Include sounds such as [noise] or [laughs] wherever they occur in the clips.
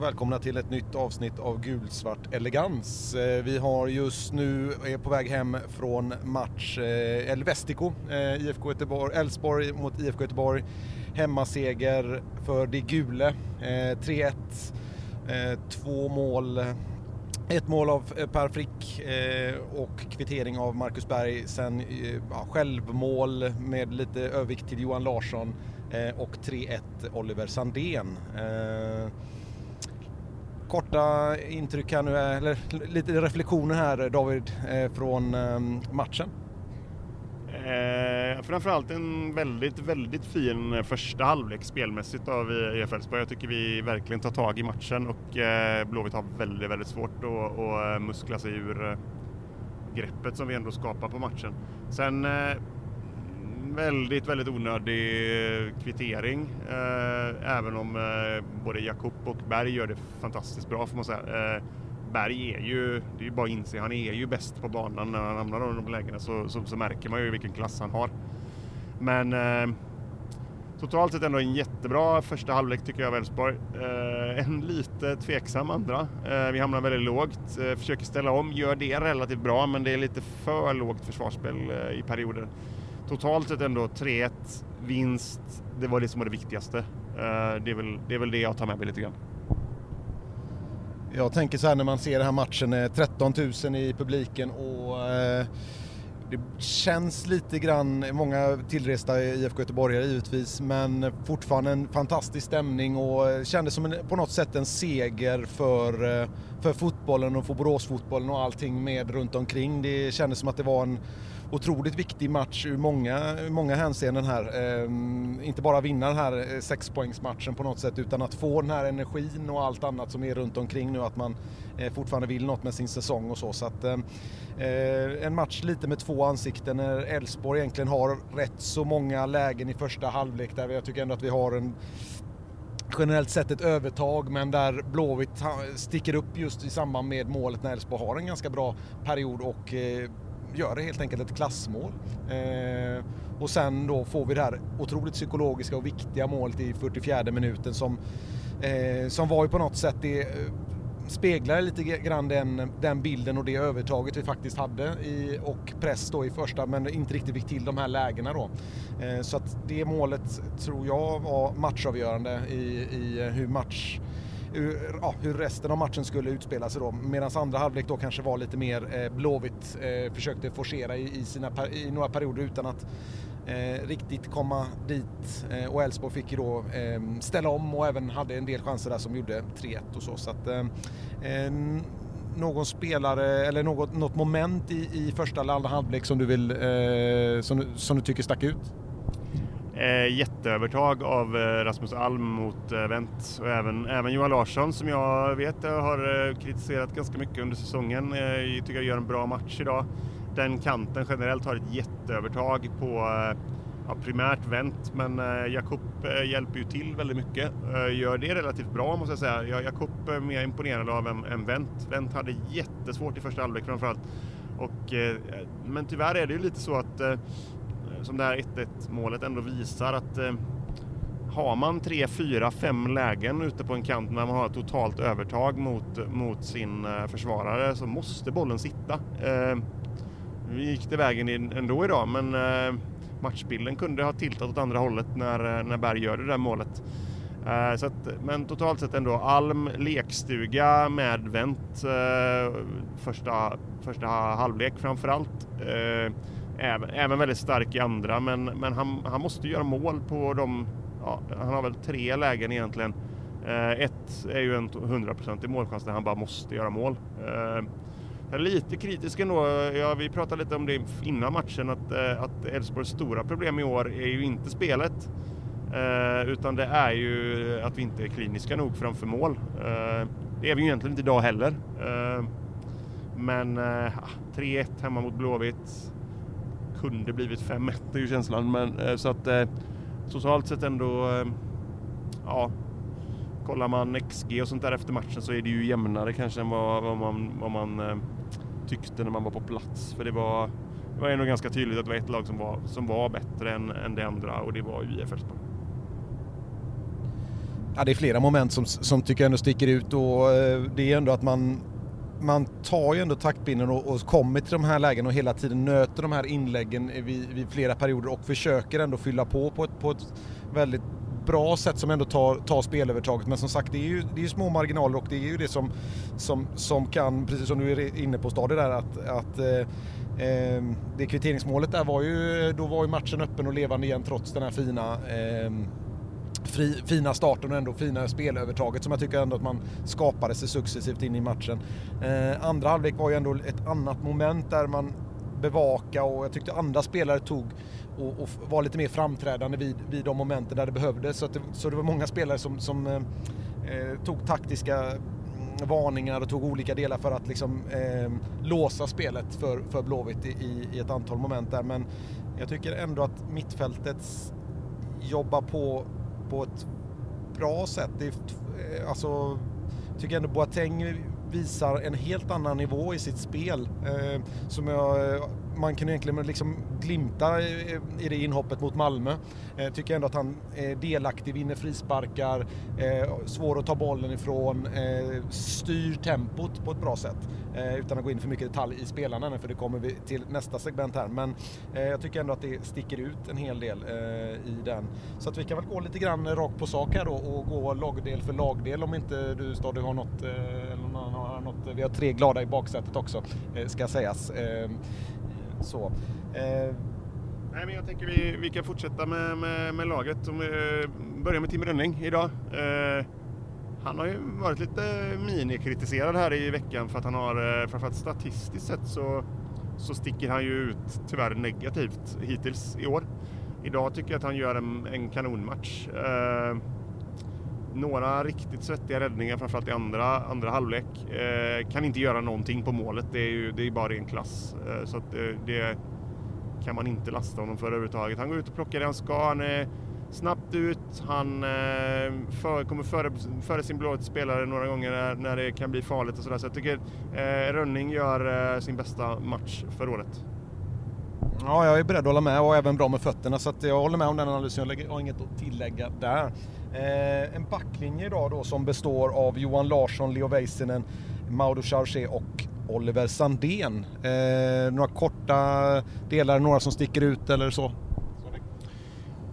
Och välkomna till ett nytt avsnitt av Gulsvart elegans. Eh, vi har just nu, är på väg hem från match eh, El Vestico, eh, IFK Göteborg, Elfsborg mot IFK Göteborg. Hemmaseger för de gule, 3-1. Två mål ett mål av Per Frick och kvittering av Marcus Berg. Sen ja, självmål med lite övervikt till Johan Larsson och 3-1 Oliver Sandén korta intryck här nu, eller lite reflektioner här David eh, från ehm, matchen? Eh, framförallt en väldigt, väldigt fin första halvlek spelmässigt av IF Elfsborg. Jag tycker vi verkligen tar tag i matchen och eh, Blåvitt har väldigt, väldigt svårt att, att eh, muskla sig ur eh, greppet som vi ändå skapar på matchen. Sen eh, väldigt, väldigt onödig eh, kvittering. Eh, även om eh, både Jakob och Berg gör det fantastiskt bra får man säga. Berg är ju, det är ju bara att inse, han är ju bäst på banan när han hamnar i de lägena så, så, så, märker man ju vilken klass han har. Men eh, totalt sett ändå en jättebra första halvlek tycker jag av Elfsborg. Eh, en lite tveksam andra. Eh, vi hamnar väldigt lågt, eh, försöker ställa om, gör det relativt bra men det är lite för lågt försvarsspel eh, i perioder totalt sett ändå 3-1 vinst. Det var det som var det viktigaste. Eh, det är, väl, det är väl det jag tar med mig lite grann. Jag tänker så här när man ser den här matchen, eh, 13 000 i publiken och eh, det känns lite grann, många tillresta IFK Göteborgare givetvis, men fortfarande en fantastisk stämning och kändes som en, på något sätt en seger för, för fotbollen och för Boråsfotbollen och allting med runt omkring. Det kändes som att det var en otroligt viktig match ur många, många hänseenden här. Ehm, inte bara vinna den här eh, sexpoängsmatchen på något sätt utan att få den här energin och allt annat som är runt omkring nu. Att man eh, fortfarande vill något med sin säsong och så. så att, ehm, eh, en match lite med två ansikten när Elfsborg egentligen har rätt så många lägen i första halvlek där jag tycker ändå att vi har en generellt sett ett övertag men där Blåvitt sticker upp just i samband med målet när Elfsborg har en ganska bra period och eh, gör det helt enkelt ett klassmål. Eh, och sen då får vi det här otroligt psykologiska och viktiga målet i 44 minuten som, eh, som var ju på något sätt det eh, speglar lite grann den, den bilden och det övertaget vi faktiskt hade i, och press då i första men inte riktigt fick till de här lägena då. Eh, så att det målet tror jag var matchavgörande i, i eh, hur match hur, ja, hur resten av matchen skulle utspela sig då. Medan andra halvlek då kanske var lite mer eh, Blåvitt eh, försökte forcera i, i, sina, i några perioder utan att eh, riktigt komma dit. Eh, och Elfsborg fick ju då eh, ställa om och även hade en del chanser där som gjorde 3-1 och så. så att, eh, någon spelare eller något, något moment i, i första eller andra halvlek som du, vill, eh, som, som du tycker stack ut? Eh, jätteövertag av eh, Rasmus Alm mot eh, Wendt och även, även Johan Larsson som jag vet eh, har eh, kritiserat ganska mycket under säsongen. Eh, jag tycker jag gör en bra match idag. Den kanten generellt har ett jätteövertag på eh, ja, primärt Wendt men eh, Jakob eh, hjälper ju till väldigt mycket. Eh, gör det relativt bra måste jag säga. Jakob eh, är mer imponerad av än, än Wendt. Wendt hade jättesvårt i första halvlek framförallt. Och, eh, men tyvärr är det ju lite så att eh, som det här 1-1 målet ändå visar att eh, har man 3, 4, 5 lägen ute på en kant när man har ett totalt övertag mot, mot sin eh, försvarare så måste bollen sitta. Eh, vi gick det vägen in ändå idag men eh, matchbilden kunde ha tiltat åt andra hållet när, eh, när Berg gör det där målet. Eh, så att, men totalt sett ändå Alm lekstuga med vänt eh, första, första halvlek framförallt. Uh, även, även väldigt stark i andra, men, men han, han måste göra mål på de... Ja, han har väl tre lägen egentligen. Eh, ett är ju en 100% målchans där han bara måste göra mål. Eh, jag är lite kritisk ändå. Ja, vi pratade lite om det innan matchen att, eh, att Elfsborgs stora problem i år är ju inte spelet. Eh, utan det är ju att vi inte är kliniska nog framför mål. Eh, det är vi ju egentligen inte idag heller. Eh, men eh, 3-1 hemma mot Blåvitt kunde blivit 5-1 är ju känslan. Men, eh, så att socialt totalt sett ändå, eh, ja, kollar man XG och sånt där efter matchen så är det ju jämnare kanske än vad, vad man, vad man tyckte när man var på plats. För det var, det var ändå ganska tydligt att det var ett lag som var, som var bättre än, än det andra och det var ju IF Elfsborg. ja, det är flera moment som, som tycker jag ändå sticker ut och det är ändå att man man tar ju ändå taktpinnen och, och kommer till de här lägena och hela tiden nöter de här inläggen vid, vid flera perioder och försöker ändå fylla på på ett, på ett väldigt bra sätt som ändå tar, tar spelövertaget. Men som sagt, det är ju, det är ju små marginaler och det är ju det som, som, som kan, precis som du är inne på Stadie där, att, att eh, eh, det kvitteringsmålet där var ju, då var ju matchen öppen och levande igen trots den här fina eh, fri, fina starten och ändå fina spelövertaget som jag tycker ändå att man skapade sig successivt in i matchen. Eh, andra halvlek var ju ändå ett annat moment där man bevaka och jag tyckte andra spelare tog och, och var lite mer framträdande vid, vid de momenten där det behövdes. Så, det, så det var många spelare som, som eh, eh tog taktiska mm, varningar och tog olika delar för att liksom, eh, låsa spelet för, för Blåvitt i, i, ett antal moment där. Men jag tycker ändå att mittfältet jobbar på på ett bra sätt. Det är, eh, alltså, jag tycker ändå Boateng visar en helt annan nivå i sitt spel. Eh, som jag eh, man kan egentligen liksom glimta i det inhoppet mot Malmö. Eh, tycker ändå att han är delaktig, vinner frisparkar, eh, svår att ta bollen ifrån, eh, styr tempot på ett bra sätt. Eh, utan att gå in för mycket detalj i spelarna för det kommer vi till nästa segment här. Men eh, jag tycker ändå att det sticker ut en hel del eh, i den. Så att vi kan väl gå lite grann rakt på sak här då och gå lagdel för lagdel om inte du Stadio har något, eh, eller någon har något. Vi har tre glada i baksätet också eh, ska sägas. Ehm, så. Eh. Nej, men jag tänker vi, vi kan fortsätta med, med, med laget. Vi eh, börjar med Tim Rönning idag. Eh, han har ju varit lite minikritiserad här i veckan för att han har, eh, framförallt statistiskt sett så, så sticker han ju ut tyvärr negativt hittills i år. Idag tycker jag att han gör en, en kanonmatch. Eh, några riktigt svettiga räddningar, framförallt i andra, andra halvlek. Eh, kan inte göra någonting på målet. Det är ju det är bara ren klass. Eh, så att, eh, det kan man inte lasta honom för överhuvudtaget. Han går ut och plockar det han ska. Han är eh, snabbt ut. Han eh, för, kommer före, före sin blå spelare några gånger när, när, det kan bli farligt och sådär. Så jag tycker eh, Rönning gör eh, sin bästa match för året. Ja, jag är beredd att hålla med och även bra med fötterna så att jag håller med om den analysen. Jag har inget att tillägga där. Eh, en backlinje idag då som består av Johan Larsson, Leo Väisänen, Mauro Chargé och Oliver Sandén. Eh, några korta delar, några som sticker ut eller så?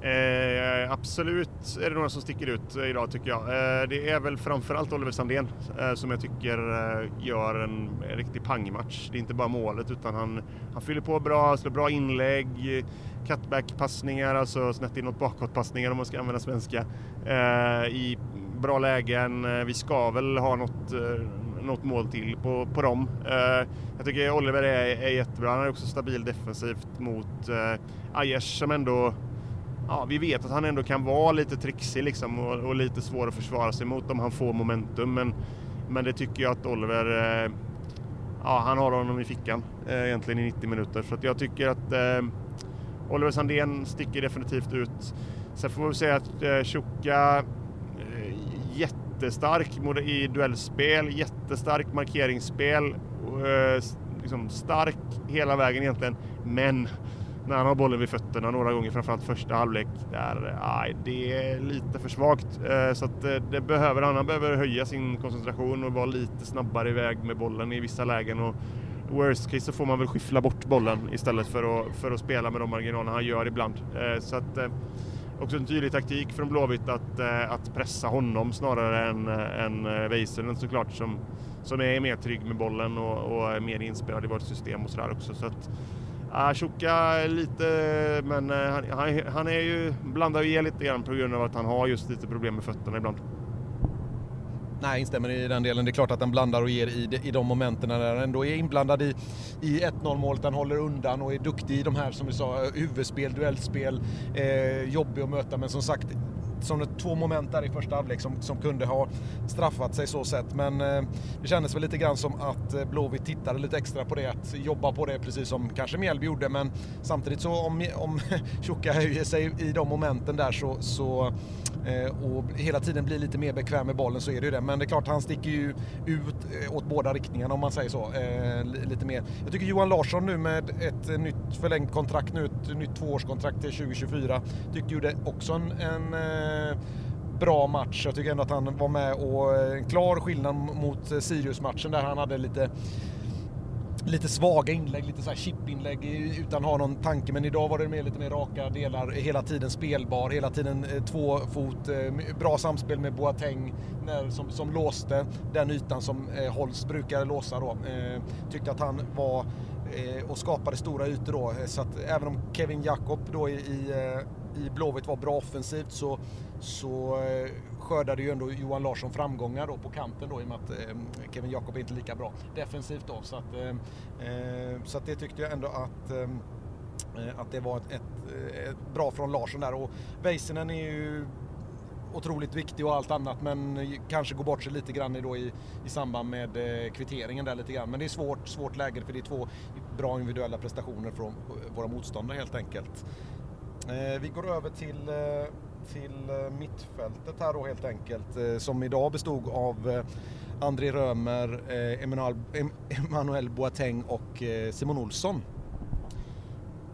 Eh, absolut är det några som sticker ut eh, idag tycker jag. Eh, det är väl framförallt Oliver Sandén eh, som jag tycker eh, gör en, en riktig pangmatch. Det är inte bara målet utan han, han fyller på bra, slår bra inlägg, cutback-passningar, alltså snett inåt bakåt-passningar om man ska använda svenska, eh, i bra lägen. Eh, vi ska väl ha något, eh, något mål till på, på dem. jag tycker Oliver är, är jättebra. Han är också stabil defensivt mot eh, Aiesh som ändå ja, vi vet att han ändå kan vara lite trixig liksom och, och, lite svår att försvara sig mot om han får momentum. Men, men det tycker jag att Oliver, eh, ja han har honom i fickan eh, egentligen i 90 minuter. Så att jag tycker att eh, Oliver Sandén sticker definitivt ut. Sen får vi säga att eh, Tjocka eh, jättestark i duellspel, jättestark markeringsspel. Eh, liksom stark hela vägen egentligen. Men när han har bollen vid fötterna några gånger, framförallt första halvlek, där aj, det är lite för svagt. Eh, så att eh, det behöver han. Han behöver höja sin koncentration och vara lite snabbare iväg med bollen i vissa lägen. Och worst case så får man väl skiffla bort bollen istället för att, för att spela med de marginalerna han gör ibland. Eh, så att också en tydlig taktik från Blåvitt att, att pressa honom snarare än, än Väisänen såklart som, som är mer trygg med bollen och, och är mer inspelad i vårt system och sådär också. Så att, Ashoka lite, men eh, han, han, han, är ju, blandar ju lite grann på grund av att han har just lite problem med fötterna ibland. Nej, instämmer i den delen. Det är klart att han blandar och ger i, i de momenten när han ändå är inblandad i, i 1-0 målet. Han håller undan och är duktig i de här, som vi sa, eh, huvudspel, duellspel. Eh, jobbig att möta, men som sagt, som två moment där i första halvlek som, som kunde ha straffat sig så sett. Men eh, det kändes väl lite grann som att eh, Blåvitt tittade lite extra på det, att jobba på det precis som kanske Mjällby gjorde. Men samtidigt så om, om [laughs] Tjocka höjer sig i de momenten där så, så Eh, och hela tiden blir lite mer bekväm med bollen så är det ju det. Men det är klart, han sticker ju ut eh, åt båda riktningarna om man säger så. Eh, lite mer. Jag tycker Johan Larsson nu med ett nytt förlängt kontrakt nu, ett nytt tvåårskontrakt till 2024, tyckte ju det också en, en bra match. Jag tycker ändå att han var med och en klar skillnad mot Sirius-matchen där han hade lite lite svaga inlägg, lite så här chip-inlägg utan att ha någon tanke. Men idag var det mer, lite mer raka delar, hela tiden spelbar, hela tiden eh, två fot, eh, bra samspel med Boateng när, som, som låste den ytan som eh, Holst brukade låsa då. Eh, tyckte att han var eh, och skapade stora ytor då. Eh, så att även om Kevin Jakob då i, i, i Blåvitt var bra offensivt så, så skördade ju ändå Johan Larsson framgångar då på kanten då i och med att eh, Kevin Jakob är inte lika bra defensivt då. Så att, eh, eh så att det tyckte jag ändå att eh, eh att det var ett, ett, eh, ett, bra från Larsson där och Väisänen är ju otroligt viktig och allt annat men kanske går bort sig lite grann då i, i samband med kvitteringen där lite grann. Men det är svårt, svårt läge för det är två bra individuella prestationer från våra motståndare helt enkelt. vi går över till till eh, mittfältet här då helt enkelt eh, som idag bestod av eh, André Römer, Emmanuel Boateng och Simon Olsson.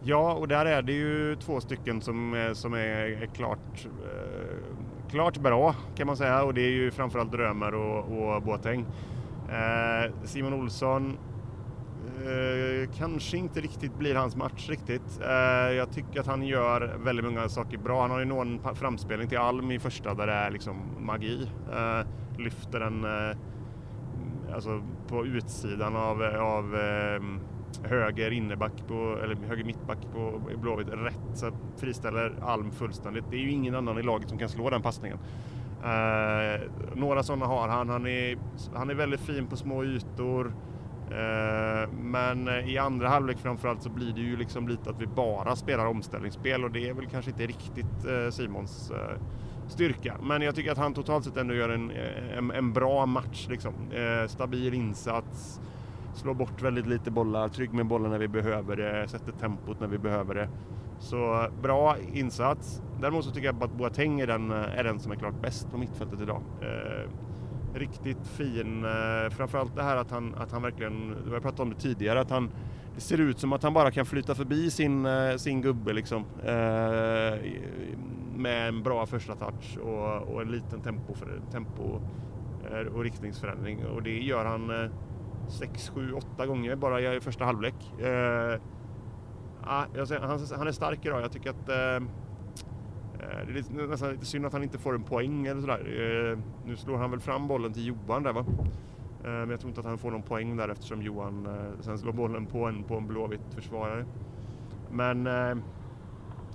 Ja, och där är det ju två stycken som, som är, är klart, klart bra kan man säga och det är ju framförallt Römer och, och Boateng. Simon Olsson Eh, kanske inte riktigt blir hans match riktigt. Eh, jag tycker att han gör väldigt många saker bra. Han har ju någon framspelning till Alm i första där det är liksom magi. Eh, lyfter den eh, alltså på utsidan av, av ehm, höger innerback på, eller höger mittback på Blåvitt rätt så friställer Alm fullständigt. Det är ju ingen annan i laget som kan slå den passningen. Eh, några sådana har han. Han är, han är väldigt fin på små ytor. Eh, men eh, i andra halvlek framförallt så blir det ju liksom lite att vi bara spelar omställningsspel och det är väl kanske inte riktigt eh, Simons styrka. Men jag tycker att han totalt sett ändå gör en, en, en bra match. Liksom. Stabil insats, slår bort väldigt lite bollar, trygg med bollen när vi behöver det, sätter tempot när vi behöver det. Så bra insats. Däremot så tycker jag att Boateng är den, är den som är klart bäst på mittfältet idag riktigt fin. Eh, framförallt det här att han, att han verkligen, vi har pratat om det tidigare, att han det ser ut som att han bara kan flyta förbi sin, eh, sin gubbe liksom. Eh, med en bra första touch och, och en liten tempo, för, tempo eh, och riktningsförändring. Och det gör han 6, 7, 8 gånger bara i första halvlek. Eh, ah, han, han är stark idag. Jag tycker att Eh, Eh, det är nästan lite synd att han inte får en poäng eller sådär. Eh, nu slår han väl fram bollen till Johan där va? Eh, men jag tror inte att han får någon poäng där eftersom Johan sen slår bollen på en, på en blåvitt försvarare. Men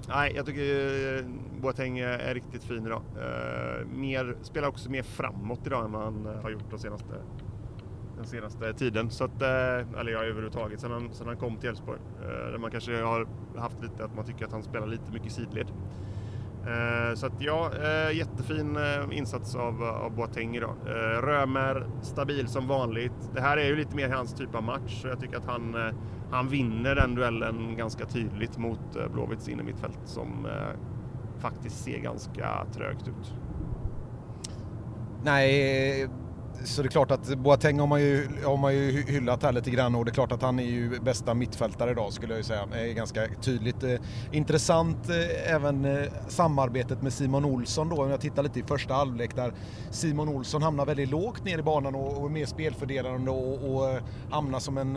nej, jag tycker Boateng är riktigt fin idag. Mer, spelar också mer framåt idag än vad han har gjort de senaste, den senaste tiden. Så att, eller ja, överhuvudtaget sen han, sen han kom till Elfsborg. Där man kanske har haft lite att man tycker att han spelar lite mycket sidled. Eh, så att ja, eh, jättefin eh, insats av, av Boateng idag. Römer stabil som vanligt. Det här är ju lite mer hans typ av match så jag tycker att han, han vinner den duellen ganska tydligt mot Blåvitts innermittfält som faktiskt ser ganska trögt ut. Nej, så det är klart att Boateng har man, ju, har man ju hyllat här lite grann och det är klart att han är ju bästa mittfältare idag skulle jag ju säga. Det är ganska tydligt. Eh, intressant eh, även eh, samarbetet med Simon Olsson då. Om jag tittar lite i första halvlek där Simon Olsson hamnar väldigt lågt ner i banan och, är mer spelfördelande och, och hamnar som en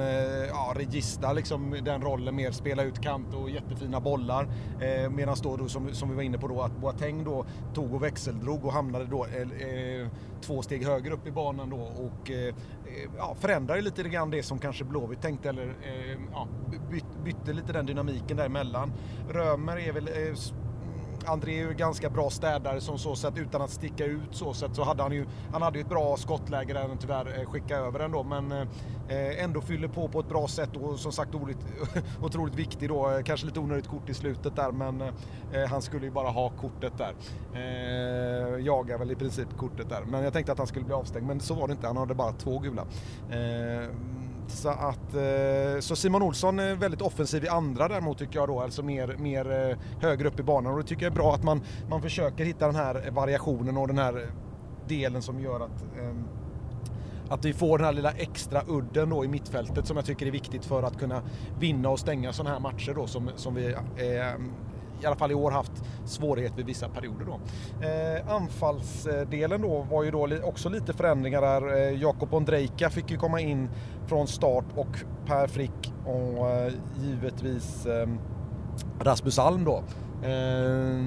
ja, regista liksom den rollen mer spela ut kant och jättefina bollar. Eh, Medan då, då som, som vi var inne på då att Boateng då tog och växeldrog och hamnade då eh, två steg högre upp i banan då och eh, eh ja, förändrade lite grann det som kanske Blåvitt tänkte eller eh, ja, bytte lite den dynamiken däremellan. Römer är väl eh, André är ju ganska bra städare som så sätt utan att sticka ut så sätt så hade han ju, han hade ju ett bra skottläge där han tyvärr eh, skickade över den då men eh, eh, ändå fyller på på ett bra sätt och som sagt otroligt, [laughs] otroligt viktig då. Eh, kanske lite onödigt kort i slutet där men eh, han skulle ju bara ha kortet där. Eh, jagar väl i princip kortet där men jag tänkte att han skulle bli avstängd men så var det inte, han hade bara två gula. Eh, så att, eh, så Simon Olsson är väldigt offensiv i andra däremot tycker jag då, alltså mer, mer eh, högre upp i banan. Och det tycker jag är bra att man, man försöker hitta den här variationen och den här delen som gör att ehm, att vi får den här lilla extra udden då i mittfältet som jag tycker är viktigt för att kunna vinna och stänga sådana här matcher då som, som vi eh, i alla fall i år haft svårighet vid vissa perioder. Då. Eh, anfallsdelen då var ju då också lite förändringar där. Eh, Jakob Ondrejka fick ju komma in från start och Per Frick och eh, givetvis eh, Rasmus Alm då. Eh,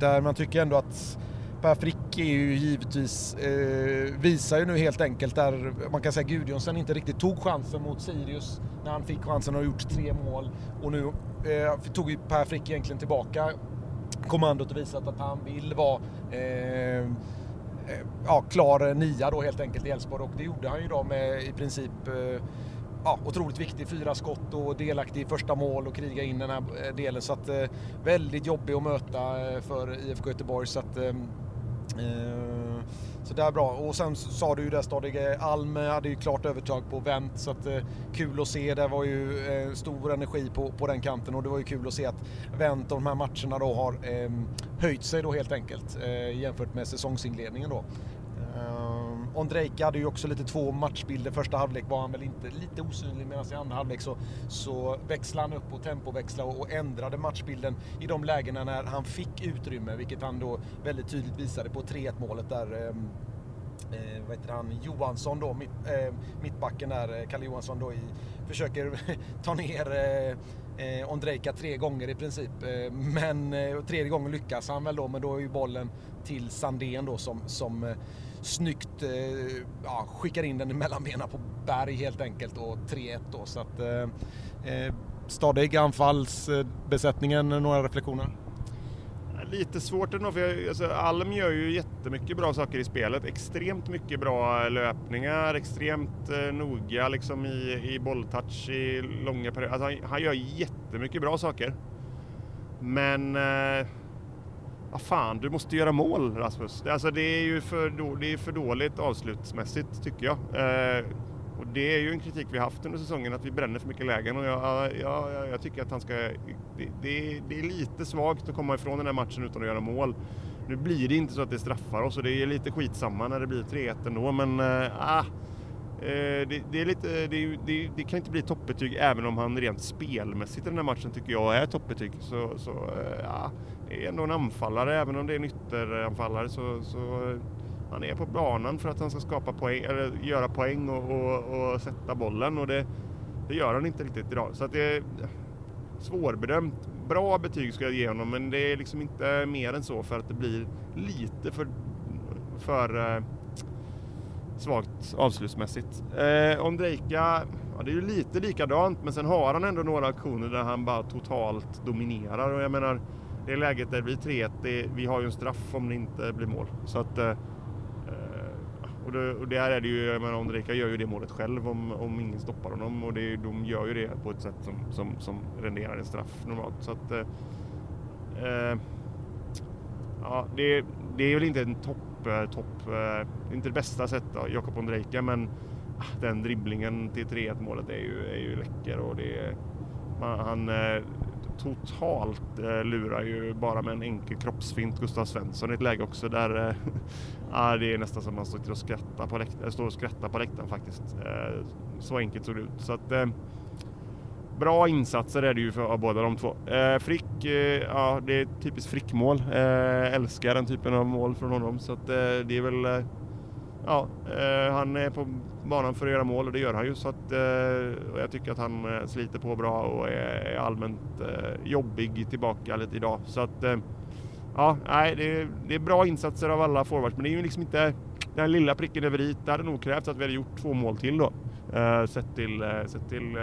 där man tycker ändå att Per Frick är ju givetvis, eh, visar ju nu helt enkelt där man kan säga Gudjonsen inte riktigt tog chansen mot Sirius när han fick chansen och gjort tre mål. Och nu eh, tog ju Per Frick egentligen tillbaka kommandot och visat att han vill vara eh, eh, ja, klar nia då helt enkelt i Elfsborg och det gjorde han ju då med i princip eh, ja, otroligt viktig. Fyra skott och delaktig i första mål och kriga in den här eh, delen. Så att, eh, väldigt jobbig att möta eh, för IFK Göteborg. Så att, Eh, Eh, så det är bra. Och sen sa du ju det, Stadige Alm eh, hade ju klart övertag på Wendt så att eh, kul att se. Det var ju eh, stor energi på, på den kanten och det var ju kul att se att Wendt och de här matcherna då har ehm, höjt sig då helt enkelt eh, jämfört med säsongsinledningen då. Ondrejka hade ju också lite två matchbilder. Första halvlek var han väl inte lite osynlig medan i andra halvlek så, så växlade han upp och tempoväxlade och, och ändrade matchbilden i de lägena när han fick utrymme, vilket han då väldigt tydligt visade på 3-1 målet där ehm, eh, vad heter han, Johansson då, mitt, eh, mittbacken där, eh, Kalle Johansson då i, försöker [laughs] ta ner eh, eh, Ondrejka tre gånger i princip. Eh, men eh, tredje gången lyckas han väl då, men då är ju bollen till Sandén då som, som eh, snyggt eh, ja, skickar in den mellan benen på Berg helt enkelt och 3-1 då. Så att, eh, eh, stadig anfallsbesättningen, några reflektioner? Lite svårt ändå, för jag, alltså, Alm gör ju jättemycket bra saker i spelet. Extremt mycket bra löpningar, extremt eh, noga liksom i, i bolltouch i långa perioder. Alltså, han, han gör jättemycket bra saker. Men eh, vad fan, du måste göra mål Rasmus. Alltså det är ju för, det är för dåligt avslutsmässigt tycker jag. Eh, och det är ju en kritik vi haft under säsongen, att vi bränner för mycket lägen och jag, jag, jag tycker att han ska... Det, det, det, är lite svagt att komma ifrån den här matchen utan att göra mål. Nu blir det inte så att det straffar oss och det är lite skitsamma när det blir 3-1 ändå, men Eh, ah. Eh, det, det, är lite, det, det, det, kan inte bli toppbetyg även om han rent spelmässigt i den här matchen tycker jag är toppbetyg. Så, så eh, ja, är ändå en anfallare, även om det är en ytteranfallare så, så eh, han är på banan för att han ska skapa poäng, eller göra poäng och, och, och sätta bollen och det, det, gör han inte riktigt idag. Så att det är svårbedömt. Bra betyg ska jag ge honom men det är liksom inte mer än så för att det blir lite för, för svag avslutsmässigt. Eh, Ondrejka, ja, det är ju lite likadant men sen har han ändå några aktioner där han bara totalt dominerar och jag menar det läget där det blir 3-1, vi har ju en straff om det inte blir mål. Så att, eh, eh och, det, och där är det ju, jag menar Ondrejka gör ju det målet själv om, om ingen stoppar honom och det, de gör ju det på ett sätt som, som, som renderar en straff normalt. Så att, eh, eh ja, det, det är väl inte en topp, Eh, topp eh, inte det bästa sättet av Jakob Ondrejka men ah, den dribblingen till 3-1 målet är ju, är ju läcker och det man, han eh, totalt eh, lurar ju bara med en enkel kroppsfint Gustav Svensson i ett läge också där eh, [laughs] ah, det är nästan som man står och skrattar på läktaren, står och skrattar på läktaren faktiskt. Eh, så enkelt såg det ut. Så att, eh, bra insatser är det ju för båda de två. Eh, Frick, eh, ja det är typiskt Frick-mål. Eh, älskar den typen av mål från honom så att eh, det är väl eh, ja, eh, han är på banan för att göra mål och det gör han ju. Så att, eh, jag tycker att han eh, sliter på bra och är, är allmänt eh, jobbig tillbaka lite idag. Så att, eh, ja, nej, det är, det, är bra insatser av alla forwards, men det är ju liksom inte den lilla pricken över i. Det hade nog krävts att vi hade gjort två mål till då. Eh, sett till, eh, sett till eh,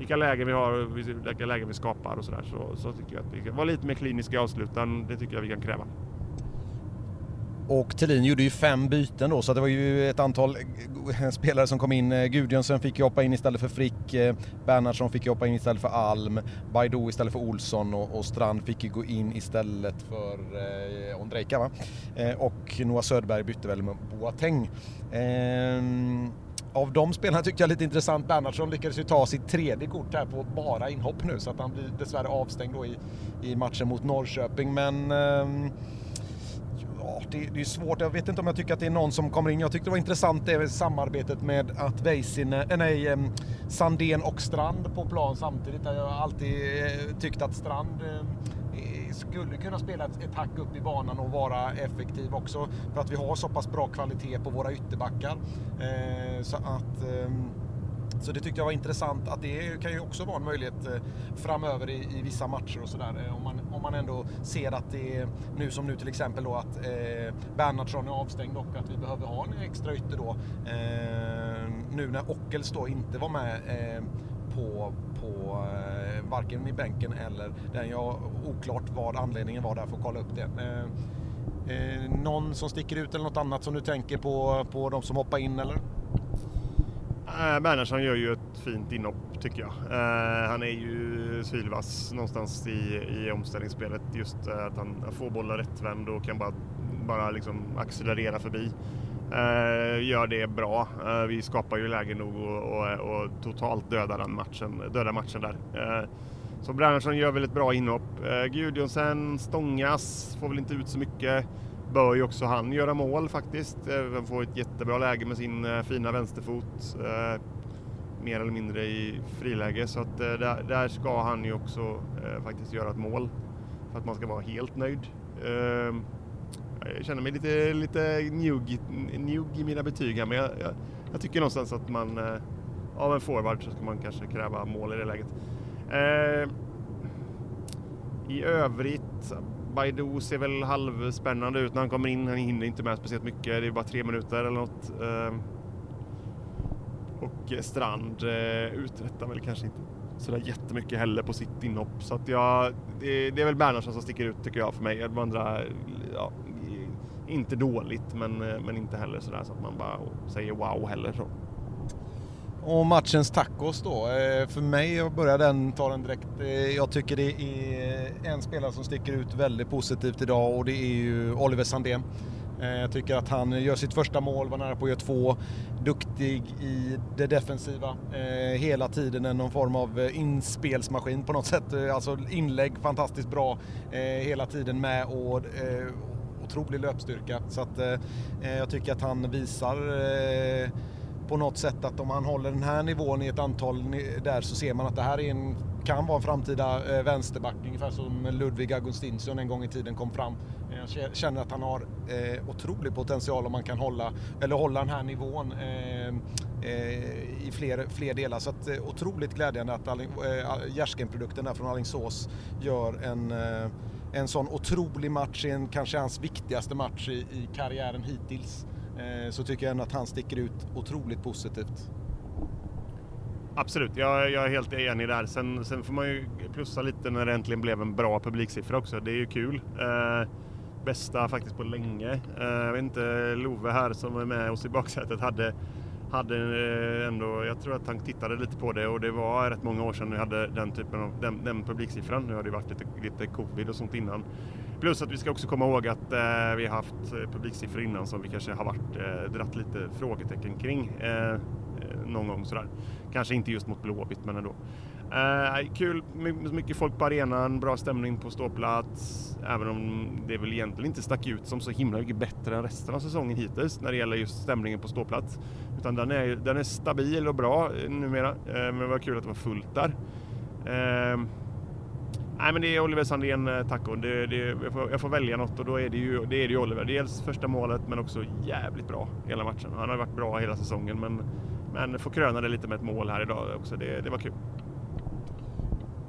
vilka lägen vi har, och vilka lägen vi skapar och sådär. Så, så tycker jag att vi kan vara lite mer kliniska i avsluten. Det tycker jag vi kan kräva. Och Thelin gjorde ju fem byten då så det var ju ett antal [laughs] spelare som kom in. Eh, Gudjonsen fick ju hoppa in istället för Frick, eh, Bernhardsson fick ju hoppa in istället för Alm, Baidoo istället för Olsson och, och Strand fick ju gå in istället för eh, Ondrejka va? Eh, och Noah Söderberg bytte väl med Boateng. Eh, av de spelarna tyckte jag lite intressant, Bernhardsson lyckades ju ta sitt tredje kort här på bara inhopp nu så att han blir dessvärre avstängd då i, i matchen mot Norrköping men eh, det, det, är svårt. Jag vet inte om jag tycker att det är någon som kommer in. Jag tyckte det var intressant det samarbetet med att Väisänen, eh, nej, ehm, Sandén och Strand på plan samtidigt. Jag har alltid eh, tyckt att Strand eh, skulle kunna spela ett, ett hack upp i banan och vara effektiv också för att vi har så pass bra kvalitet på våra ytterbackar. Eh, så att ehm, så det tyckte jag var intressant att det kan ju också vara en möjlighet eh, framöver i, i vissa matcher och sådär. Eh, om man, om man ändå ser att det är nu som nu till exempel då att eh, Bernhardsson är avstängd och att vi behöver ha en extra ytter då. Eh, nu när Ockels då inte var med eh, på, på eh, varken i bänken eller den jag oklart vad anledningen var där, får kolla upp det. Eh, eh, någon som sticker ut eller något annat som du tänker på, på de som hoppar in eller? Äh, Bernhardsson gör ju ett fint inhopp tycker jag. Eh, han är ju sylvass någonstans i, i omställningsspelet. Just uh, att han får bollen rättvänd och kan bara, bara liksom accelerera förbi. Eh, gör det bra. Eh, vi skapar ju läge nog och, och, och totalt dödar, den matchen, dödar matchen där. Eh, så Bernhardsson gör väl ett bra inhopp. Uh, Gudjonsen stångas, får väl inte ut så mycket bör ju också han göra mål faktiskt. Han får ett jättebra läge med sin fina vänsterfot. Mer eller mindre i friläge så att där, där ska han ju också faktiskt göra ett mål för att man ska vara helt nöjd. Jag känner mig lite, lite njugg, njugg i mina betyg här men jag, jag, jag, tycker någonstans att man eh, av en forward så ska man kanske kräva mål i det läget. Eh, I övrigt Baidu ser väl halvspännande ut när han kommer in. Han hinner inte med speciellt mycket. Det är bara tre minuter eller något. Eh, och Strand eh, uträttar väl kanske inte sådär jättemycket heller på sitt inhopp. Så att jag, det, det är väl Bernhardsson som sticker ut tycker jag för mig. De andra, ja, inte dåligt men, eh, men inte heller sådär så att man bara säger wow heller. Så. Och matchens tacos då. Eh, för mig, jag börjar den, ta den direkt. Eh, jag tycker det är en spelare som sticker ut väldigt positivt idag och det är ju Oliver Sandén. Jag tycker att han gör sitt första mål, var nära på att göra två. Duktig i det defensiva. Hela tiden en någon form av inspelsmaskin på något sätt. Alltså inlägg fantastiskt bra hela tiden med och otrolig löpstyrka. Så att eh, eh, jag tycker att han visar eh, på något sätt att om han håller den här nivån i ett antal där så ser man att det här är en, kan vara en framtida eh, vänsterback, ungefär som Ludvig Augustinsson en gång i tiden kom fram. Jag känner att han har eh, otrolig potential om man kan hålla, eller hålla den här nivån eh, eh, i fler, fler delar. Så att, eh, otroligt glädjande att Alling, eh, Gärsken-produkten där från Alingsås gör en eh, en sån otrolig match, en, kanske hans viktigaste match i, i karriären hittills. Eh, så tycker jag ändå att han sticker ut otroligt positivt. Absolut, jag, jag är helt enig där. Sen, sen, får man ju plussa lite när det äntligen blev en bra publiksiffra också. Det är ju kul. Eh, bästa faktiskt på länge. Eh, jag vet inte, Love här som är med oss i baksätet hade, hade eh, ändå, jag tror att han tittade lite på det och det var rätt många år sedan vi hade den typen av den, den publiksiffran. Nu har det varit lite, lite covid och sånt innan. Plus att vi ska också komma ihåg att eh, vi har haft eh, publiksiffror innan som vi kanske har varit, eh, dratt lite frågetecken kring eh, eh någon gång sådär. Kanske inte just mot Blåvitt men ändå. Eh, kul, mycket folk på arenan, bra stämning på ståplats. Även om det väl egentligen inte stack ut som så himla mycket bättre än resten av säsongen hittills när det gäller just stämningen på ståplats. Utan den är, den är stabil och bra eh, numera. Eh, men det var kul att det var fullt där. Eh, Nej men det är Oliver Sandén eh, taco. Det, det, jag, får, jag, får, välja något och då är det ju, det är det Oliver. Dels första målet men också jävligt bra hela matchen. Han har varit bra hela säsongen men, men får kröna det lite med ett mål här idag också. Det, det var kul.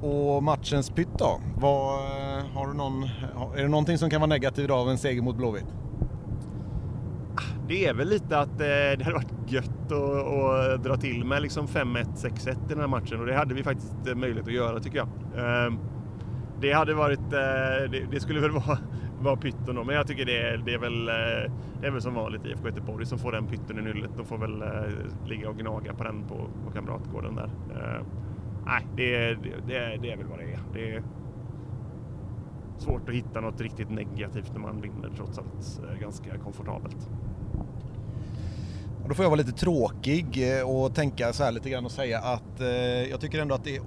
Och matchens pytt då? Vad, eh, har du någon, eh, är det någonting som kan vara negativt av en seger mot Blåvitt? Ah, det är väl lite att eh, det hade varit gött att, att dra till med liksom 5-1, 6-1 i den här matchen och det hade vi faktiskt möjlighet att göra tycker jag. Ehm, det hade varit, det, skulle väl [laughs] vara, vara pytten då, men jag tycker det är, det är väl, det är väl som vanligt IFK Göteborg som får den pytten i nyllet. De får väl ligga och gnaga på den på, på Kamratgården där. Ehm, Nej, det, det, det är väl vad det är. Det är svårt att hitta något riktigt negativt när man vinner trots allt eh, ganska komfortabelt. Då får jag vara lite tråkig eh, och tänka så här lite grann och säga att eh, jag tycker ändå att det,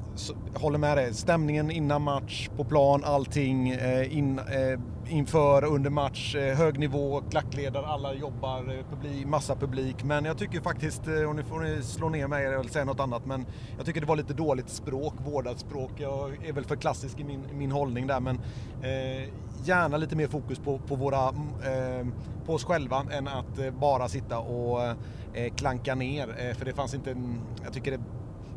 jag håller med dig, stämningen innan match, på plan, allting eh, in, eh, inför, under match, eh, hög nivå, klackledare, alla jobbar, eh, publik, massa publik. Men jag tycker faktiskt, eh, och nu får ni slå ner mig eller säga något annat, men jag tycker det var lite dåligt språk, vårdat språk. Jag är väl för klassisk i min, min hållning där, men eh, gärna lite mer fokus på, på, våra, eh, på oss själva än att eh, bara sitta och eh, klanka ner. Eh, för det fanns inte, jag tycker det,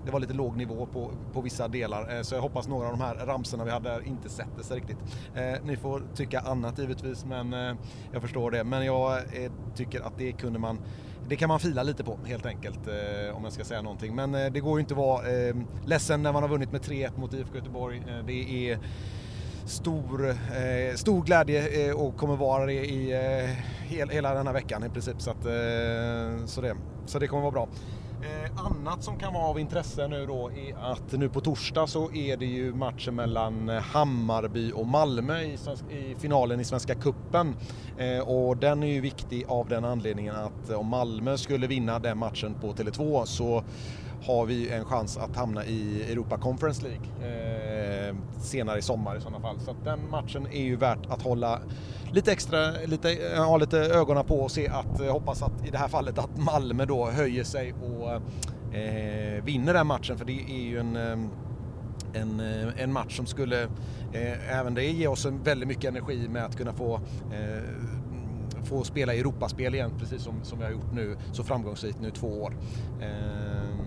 det var lite låg nivå på, på vissa delar. Eh, så jag hoppas några av de här ramserna vi hade inte sätter sig riktigt. Eh, ni får tycka annat givetvis, men eh, jag förstår det. Men jag eh, tycker att det kunde man det kan man fila lite på helt enkelt eh, om jag ska säga någonting. Men det går ju inte att vara ehm, ledsen när man har vunnit med 3-1 mot IFK Göteborg. det är stor, eh, stor glädje eh, och kommer vara det i eh, hel, hela den här veckan i princip. Så, att, eh, så, det, så det kommer vara bra. Eh, annat som kan vara av intresse nu då är att nu på torsdag så är det ju matchen mellan Hammarby och Malmö i, i finalen i Svenska Kuppen eh, Och den är ju viktig av den anledningen att om Malmö skulle vinna den matchen på Tele2 så har vi en chans att hamna i Europa Conference League eh, senare i sommar i sådana fall. Så den matchen är ju värt att hålla lite extra, lite, eh, ha lite ögonen på och se att, eh, hoppas att i det här fallet att Malmö då höjer sig och eh, vinner den matchen för det är ju en eh, en, eh, en match som skulle eh, även det ge oss en väldigt mycket energi med att kunna få eh, få spela Europaspel igen precis som, som vi har gjort nu så framgångsrikt nu två år. Eh,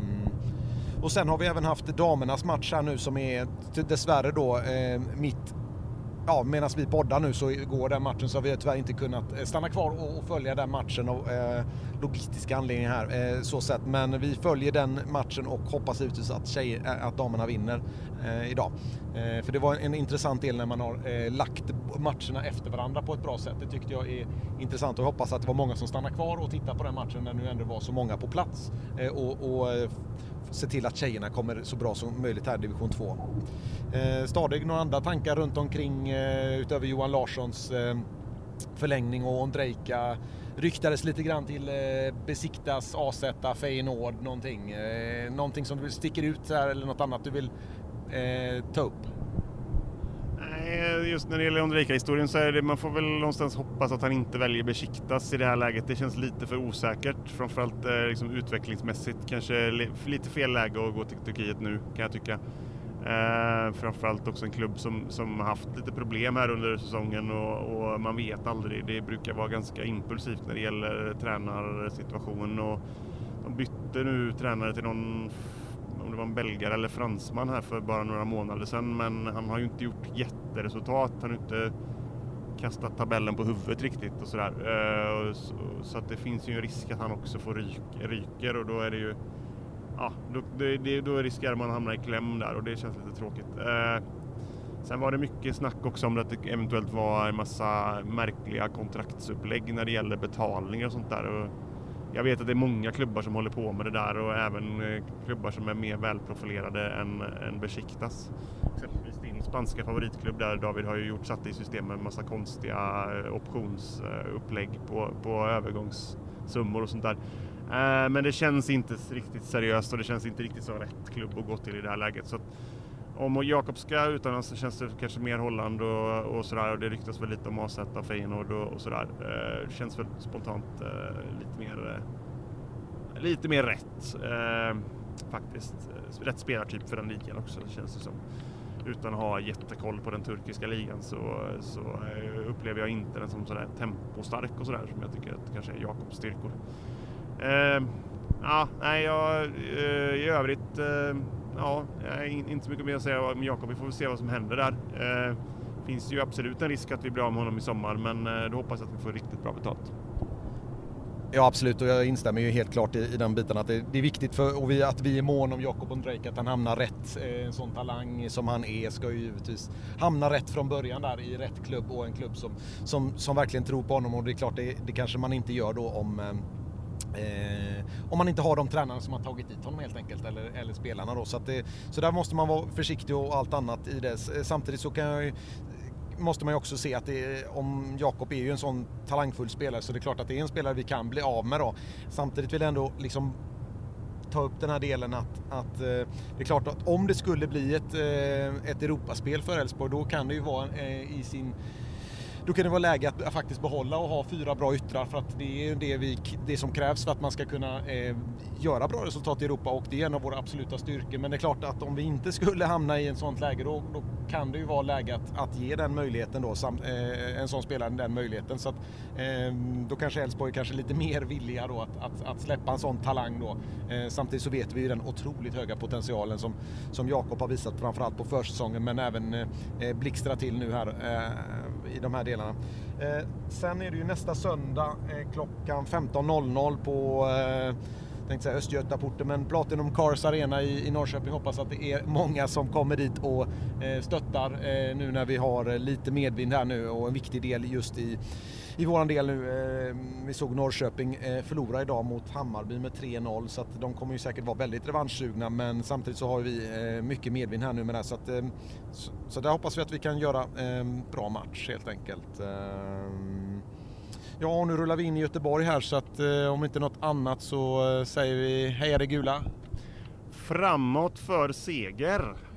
och sen har vi även haft damernas match här nu som är dessvärre då eh, mitt ja, medan vi poddar nu så går den matchen så har vi tyvärr inte kunnat eh, stanna kvar och, följa den matchen av eh, logistiska anledningar här. Eh, så sett. Men vi följer den matchen och hoppas givetvis att, eh, att damerna vinner eh, idag. Eh, för det var en intressant del när man har lagt matcherna efter varandra på ett bra sätt. Det tyckte jag är intressant och jag hoppas att det var många som stannar kvar och tittar på den matchen när nu ändå var så många på plats. och, och se till att tjejerna kommer så bra som möjligt här i division 2. Eh, Stadig, några andra tankar runt omkring eh, utöver Johan Larssons eh, förlängning och Ondrejka ryktades lite grann till eh, Besiktas, AZ, Feyenoord, någonting. Eh, någonting som du sticker ut här eller något annat du vill eh, ta upp? Eh, just när det gäller Ondrejka-historien så är det, man får väl någonstans hoppas att han inte väljer Besiktas i det här läget. Det känns lite för osäkert, framförallt eh, liksom utvecklingsmässigt. Kanske lite fel läge att gå till Turkiet nu kan jag tycka. Eh, framförallt också en klubb som, som haft lite problem här under säsongen och, och, man vet aldrig. Det brukar vara ganska impulsivt när det gäller tränarsituationen och de bytte nu tränare till någon om det var en belgare eller fransman här för bara några månader sedan men han har ju inte gjort jätteresultat. Han har inte kastat tabellen på huvudet riktigt och sådär. Eh, så, så, att det finns ju en risk att han också får ryk, ryker och då är det ju ja, då, det, då riskerar man att hamna i kläm där och det känns lite tråkigt. Eh, sen var det mycket snack också om att det eventuellt var en massa märkliga kontraktsupplägg när det gäller betalningar och sånt där. Jag vet att det är många klubbar som håller på med det där och även eh, klubbar som är mer välprofilerade än, än Besiktas. Exempelvis din spanska favoritklubb där David har ju gjort, satt i system med en massa konstiga eh, optionsupplägg på, på övergångssummor och sånt där. Eh, men det känns inte riktigt seriöst och det känns inte riktigt som rätt klubb att gå till i det här läget. Så om Jakob ska utomlands så känns det kanske mer Holland och, och sådär och det ryktas väl lite om AZ och Feyenoord och, och sådär. Eh, det känns väl spontant eh, lite mer eh, lite mer rätt eh, faktiskt. Eh, rätt spelartyp för den ligan också känns det som. Utan att ha jättekoll på den turkiska ligan så, så eh, upplever jag inte den som sådär tempostark och sådär som jag tycker att kanske är Jakobs styrkor. Eh, ja, nej, jag, i övrigt ja, eh, inte så mycket mer att säga om Jakob. Vi får väl se vad som händer där. Eh, finns ju absolut en risk att vi blir av med honom i sommar, men eh, då hoppas jag att vi får riktigt bra betalt. Ja absolut och jag instämmer ju helt klart i, i den biten att det, det är viktigt för och vi, att vi är mån om Jakob Ondrejk att han hamnar rätt. Eh, en sån talang som han är ska ju givetvis hamna rätt från början där i rätt klubb och en klubb som, som, som verkligen tror på honom och det är klart det, det kanske man inte gör då om Eh, om man inte har de tränarna som har tagit dit honom helt enkelt, eller, eller spelarna då. Så, att det, så där måste man vara försiktig och allt annat i det. Eh, samtidigt så kan jag måste man ju också se att det, om Jakob är ju en sån talangfull spelare så det är klart att det är en spelare vi kan bli av med då. Samtidigt vill jag ändå liksom ta upp den här delen att, att eh, det är klart att om det skulle bli ett, eh, ett Europaspel för Elfsborg då kan det ju vara i sin då kan det vara läge att faktiskt behålla och ha fyra bra yttrar för att det är det, vi, det som krävs för att man ska kunna eh, göra bra resultat i Europa och det är en av våra absoluta styrkor. Men det är klart att om vi inte skulle hamna i en sånt läge då, då kan det ju vara läge att, att ge den möjligheten då, sam, eh, en sån spelare den möjligheten. Så att, eh, då kanske Elfsborg är kanske lite [laughs] mer villiga då att, att, att släppa en sån talang då. Eh, samtidigt så vet vi ju den otroligt höga potentialen som, som Jakob har visat framförallt på försäsongen men även eh, eh blixtrar till nu här eh, i de här delarna. Eh, sen är det ju nästa söndag eh, klockan 15.00 på eh, tänkte säga Östgötaporten, men Platinum Cars Arena i, i Norrköping. Hoppas att det är många som kommer dit och eh, stöttar eh, nu när vi har eh, lite medvind här nu och en viktig del just i, i våran del nu. Eh, vi såg Norrköping eh, förlora idag mot Hammarby med 3-0 så att de kommer ju säkert vara väldigt revanschsugna men samtidigt så har vi eh, mycket medvind här nu med det så att eh, så, så där hoppas vi att vi kan göra eh, bra match helt enkelt. Eh, ja, nu rullar vi in i Göteborg här så att eh, om inte något annat så eh, säger vi heja det gula. Framåt för seger!